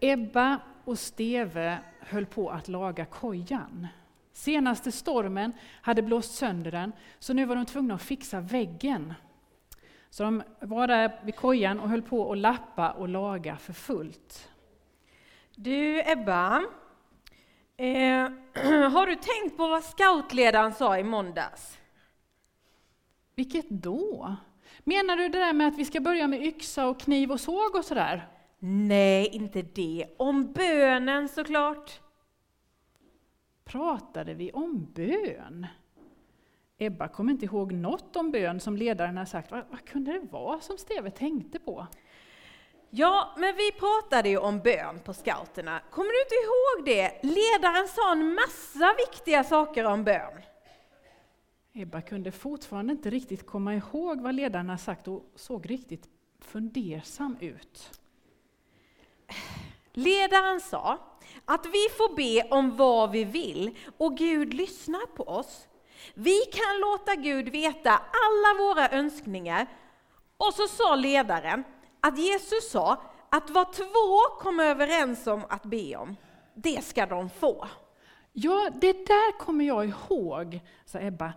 Ebba och Steve höll på att laga kojan. Senaste stormen hade blåst sönder den, så nu var de tvungna att fixa väggen. Så de var där vid kojan och höll på att lappa och laga för fullt. Du Ebba, eh, har du tänkt på vad scoutledaren sa i måndags? Vilket då? Menar du det där med att vi ska börja med yxa och kniv och såg och sådär? Nej, inte det. Om bönen såklart. Pratade vi om bön? Ebba kom inte ihåg något om bön som ledaren har sagt. Vad, vad kunde det vara som Steve tänkte på? Ja, men vi pratade ju om bön på scouterna. Kommer du inte ihåg det? Ledaren sa en massa viktiga saker om bön. Ebba kunde fortfarande inte riktigt komma ihåg vad ledaren har sagt och såg riktigt fundersam ut. Ledaren sa att vi får be om vad vi vill och Gud lyssnar på oss. Vi kan låta Gud veta alla våra önskningar. Och så sa ledaren att Jesus sa att vad två kommer överens om att be om, det ska de få. Ja, det där kommer jag ihåg, sa Ebba.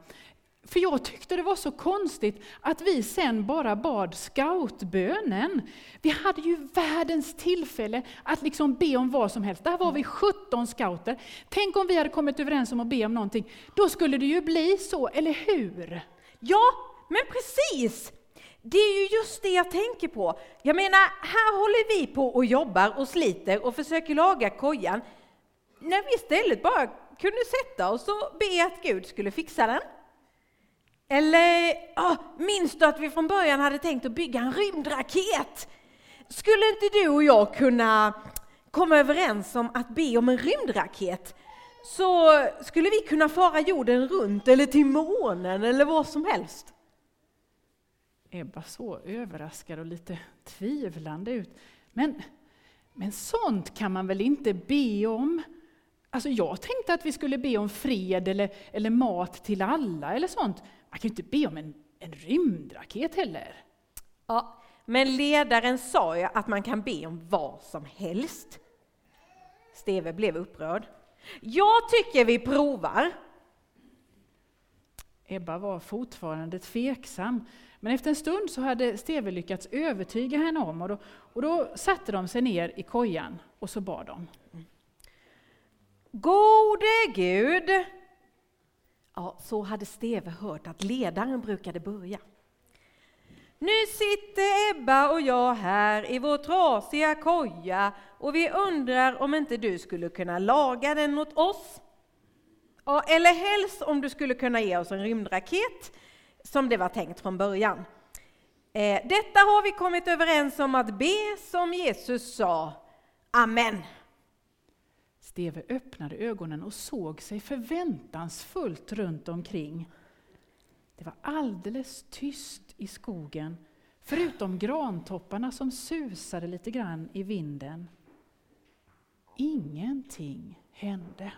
För jag tyckte det var så konstigt att vi sen bara bad scoutbönen. Vi hade ju världens tillfälle att liksom be om vad som helst. Där var vi 17 scouter. Tänk om vi hade kommit överens om att be om någonting. Då skulle det ju bli så, eller hur? Ja, men precis! Det är ju just det jag tänker på. Jag menar, här håller vi på och jobbar och sliter och försöker laga kojan. När vi istället bara kunde sätta oss och be att Gud skulle fixa den. Eller, oh, minns du att vi från början hade tänkt att bygga en rymdraket? Skulle inte du och jag kunna komma överens om att be om en rymdraket? Så skulle vi kunna fara jorden runt eller till månen eller vad som helst. Ebba såg överraskad och lite tvivlande ut. Men, men sånt kan man väl inte be om? Alltså jag tänkte att vi skulle be om fred eller, eller mat till alla eller sånt. Man kan ju inte be om en, en rymdraket heller. Ja, men ledaren sa ju att man kan be om vad som helst. Steve blev upprörd. Jag tycker vi provar. Ebba var fortfarande tveksam, men efter en stund så hade Steve lyckats övertyga henne om och då, och då satte de sig ner i kojan och så bad de. Gode Gud, Ja, så hade Steve hört att ledaren brukade börja. Nu sitter Ebba och jag här i vår trasiga koja och vi undrar om inte du skulle kunna laga den åt oss? Ja, eller helst om du skulle kunna ge oss en rymdraket som det var tänkt från början. Eh, detta har vi kommit överens om att be som Jesus sa. Amen. Steve öppnade ögonen och såg sig förväntansfullt runt omkring. Det var alldeles tyst i skogen, förutom grantopparna som susade lite grann i vinden. Ingenting hände.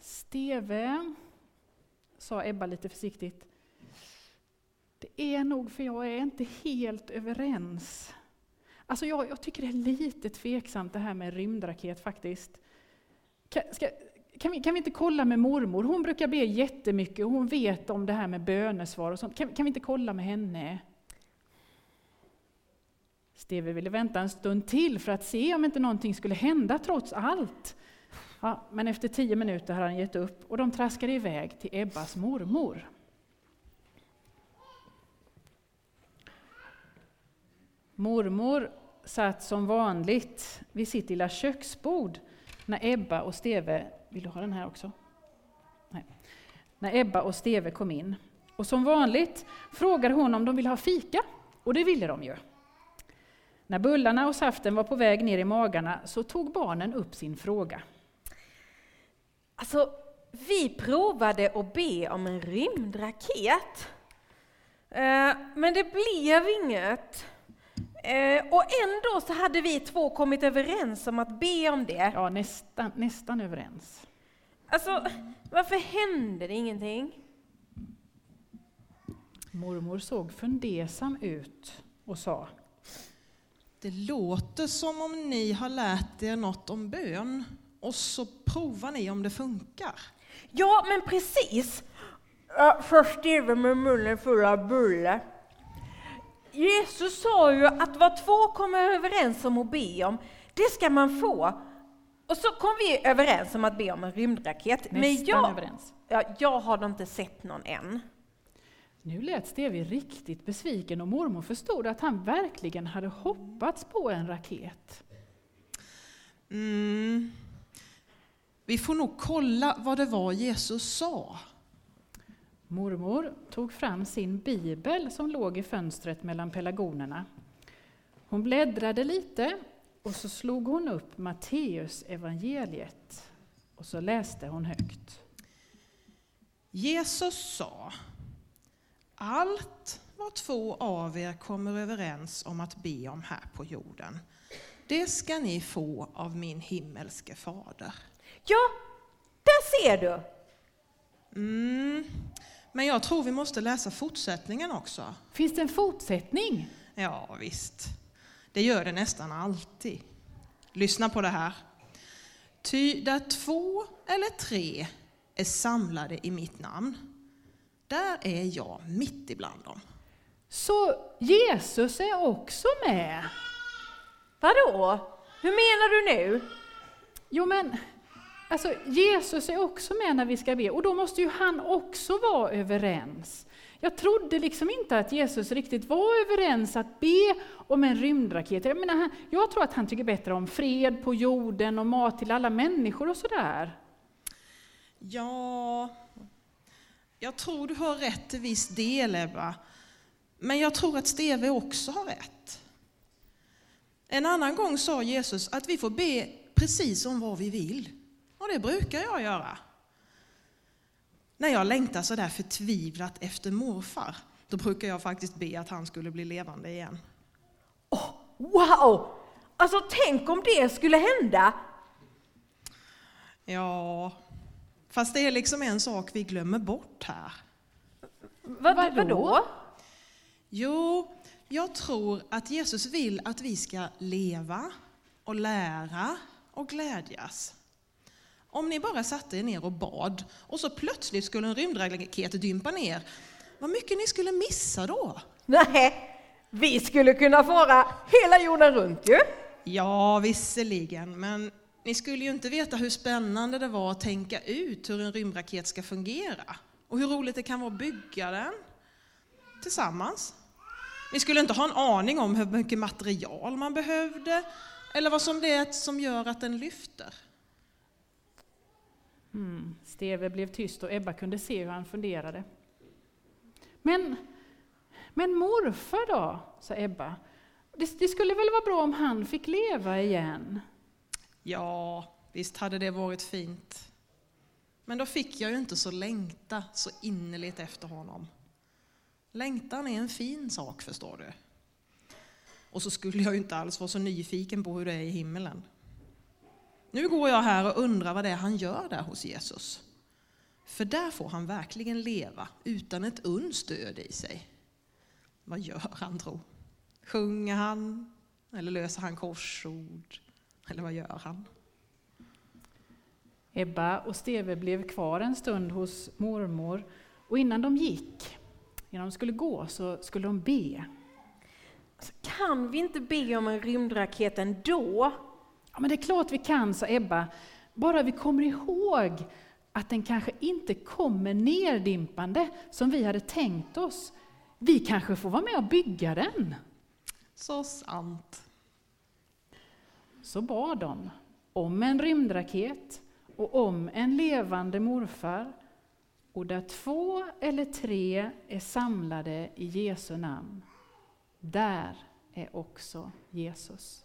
Steve, sa Ebba lite försiktigt, det är nog för jag är inte helt överens Alltså jag, jag, tycker det är lite tveksamt det här med rymdraket faktiskt. Kan, ska, kan, vi, kan vi inte kolla med mormor? Hon brukar be jättemycket och hon vet om det här med bönesvar och sånt. Kan, kan vi inte kolla med henne? Steve ville vänta en stund till för att se om inte någonting skulle hända trots allt. Ja, men efter tio minuter hade han gett upp och de traskade iväg till Ebbas mormor. Mormor satt som vanligt vid sitt lilla köksbord när Ebba och Steve, vill du ha den här också? Nej. När Ebba och Steve kom in. Och som vanligt frågade hon om de ville ha fika, och det ville de ju. När bullarna och saften var på väg ner i magarna så tog barnen upp sin fråga. Alltså, vi provade att be om en rymdraket. Eh, men det blev inget. Eh, och ändå så hade vi två kommit överens om att be om det. Ja, nästan, nästan överens. Alltså, varför hände det ingenting? Mormor såg fundersam ut och sa Det låter som om ni har lärt er något om bön och så provar ni om det funkar. Ja, men precis! Ja, Först Steve med munnen full av bulle. Jesus sa ju att vad två kommer överens om att be om, det ska man få. Och så kom vi överens om att be om en rymdraket. Men Nästan jag, överens. ja, jag har inte sett någon än. Nu lät Stevie riktigt besviken och mormor förstod att han verkligen hade hoppats på en raket. Mm. Vi får nog kolla vad det var Jesus sa. Mormor tog fram sin bibel som låg i fönstret mellan pelargonerna. Hon bläddrade lite och så slog hon upp Matteus evangeliet och så läste hon högt. Jesus sa, allt vad två av er kommer överens om att be om här på jorden, det ska ni få av min himmelske fader. Ja, där ser du! Mm. Men jag tror vi måste läsa fortsättningen också. Finns det en fortsättning? Ja, visst. Det gör det nästan alltid. Lyssna på det här. Ty där två eller tre är samlade i mitt namn, där är jag mitt ibland dem. Så Jesus är också med? Vadå? Hur menar du nu? Jo men, alltså Jesus är också med när vi ska be och då måste ju han också vara överens. Jag trodde liksom inte att Jesus riktigt var överens att be om en rymdraket. Jag, menar, jag tror att han tycker bättre om fred på jorden och mat till alla människor och sådär. Ja, jag tror du har rätt till viss del Ebba. Men jag tror att Steve också har rätt. En annan gång sa Jesus att vi får be precis om vad vi vill. Och det brukar jag göra. När jag längtar så där förtvivlat efter morfar, då brukar jag faktiskt be att han skulle bli levande igen. Åh, wow! Alltså tänk om det skulle hända! Ja, fast det är liksom en sak vi glömmer bort här. Vad, Vadå? vadå? Jo, jag tror att Jesus vill att vi ska leva och lära och glädjas. Om ni bara satte er ner och bad och så plötsligt skulle en rymdraket dympa ner, vad mycket ni skulle missa då? Nej, vi skulle kunna fara hela jorden runt ju! Ja, visserligen, men ni skulle ju inte veta hur spännande det var att tänka ut hur en rymdraket ska fungera och hur roligt det kan vara att bygga den tillsammans. Ni skulle inte ha en aning om hur mycket material man behövde eller vad som det är som gör att den lyfter. Mm. Steve blev tyst och Ebba kunde se hur han funderade. Men, men morfar då, sa Ebba. Det, det skulle väl vara bra om han fick leva igen? Ja, visst hade det varit fint. Men då fick jag ju inte så längta så innerligt efter honom. Längtan är en fin sak, förstår du. Och så skulle jag ju inte alls vara så nyfiken på hur det är i himmelen. Nu går jag här och undrar vad det är han gör där hos Jesus. För där får han verkligen leva utan ett uns död i sig. Vad gör han tro? Sjunger han? Eller löser han korsord? Eller vad gör han? Ebba och Steve blev kvar en stund hos mormor och innan de gick, innan de skulle gå, så skulle de be. Alltså, kan vi inte be om en rymdraket ändå? Ja, men det är klart vi kan, sa Ebba, bara vi kommer ihåg att den kanske inte kommer nerdimpande som vi hade tänkt oss. Vi kanske får vara med och bygga den. Så sant. Så bad de om en rymdraket och om en levande morfar. Och där två eller tre är samlade i Jesu namn, där är också Jesus.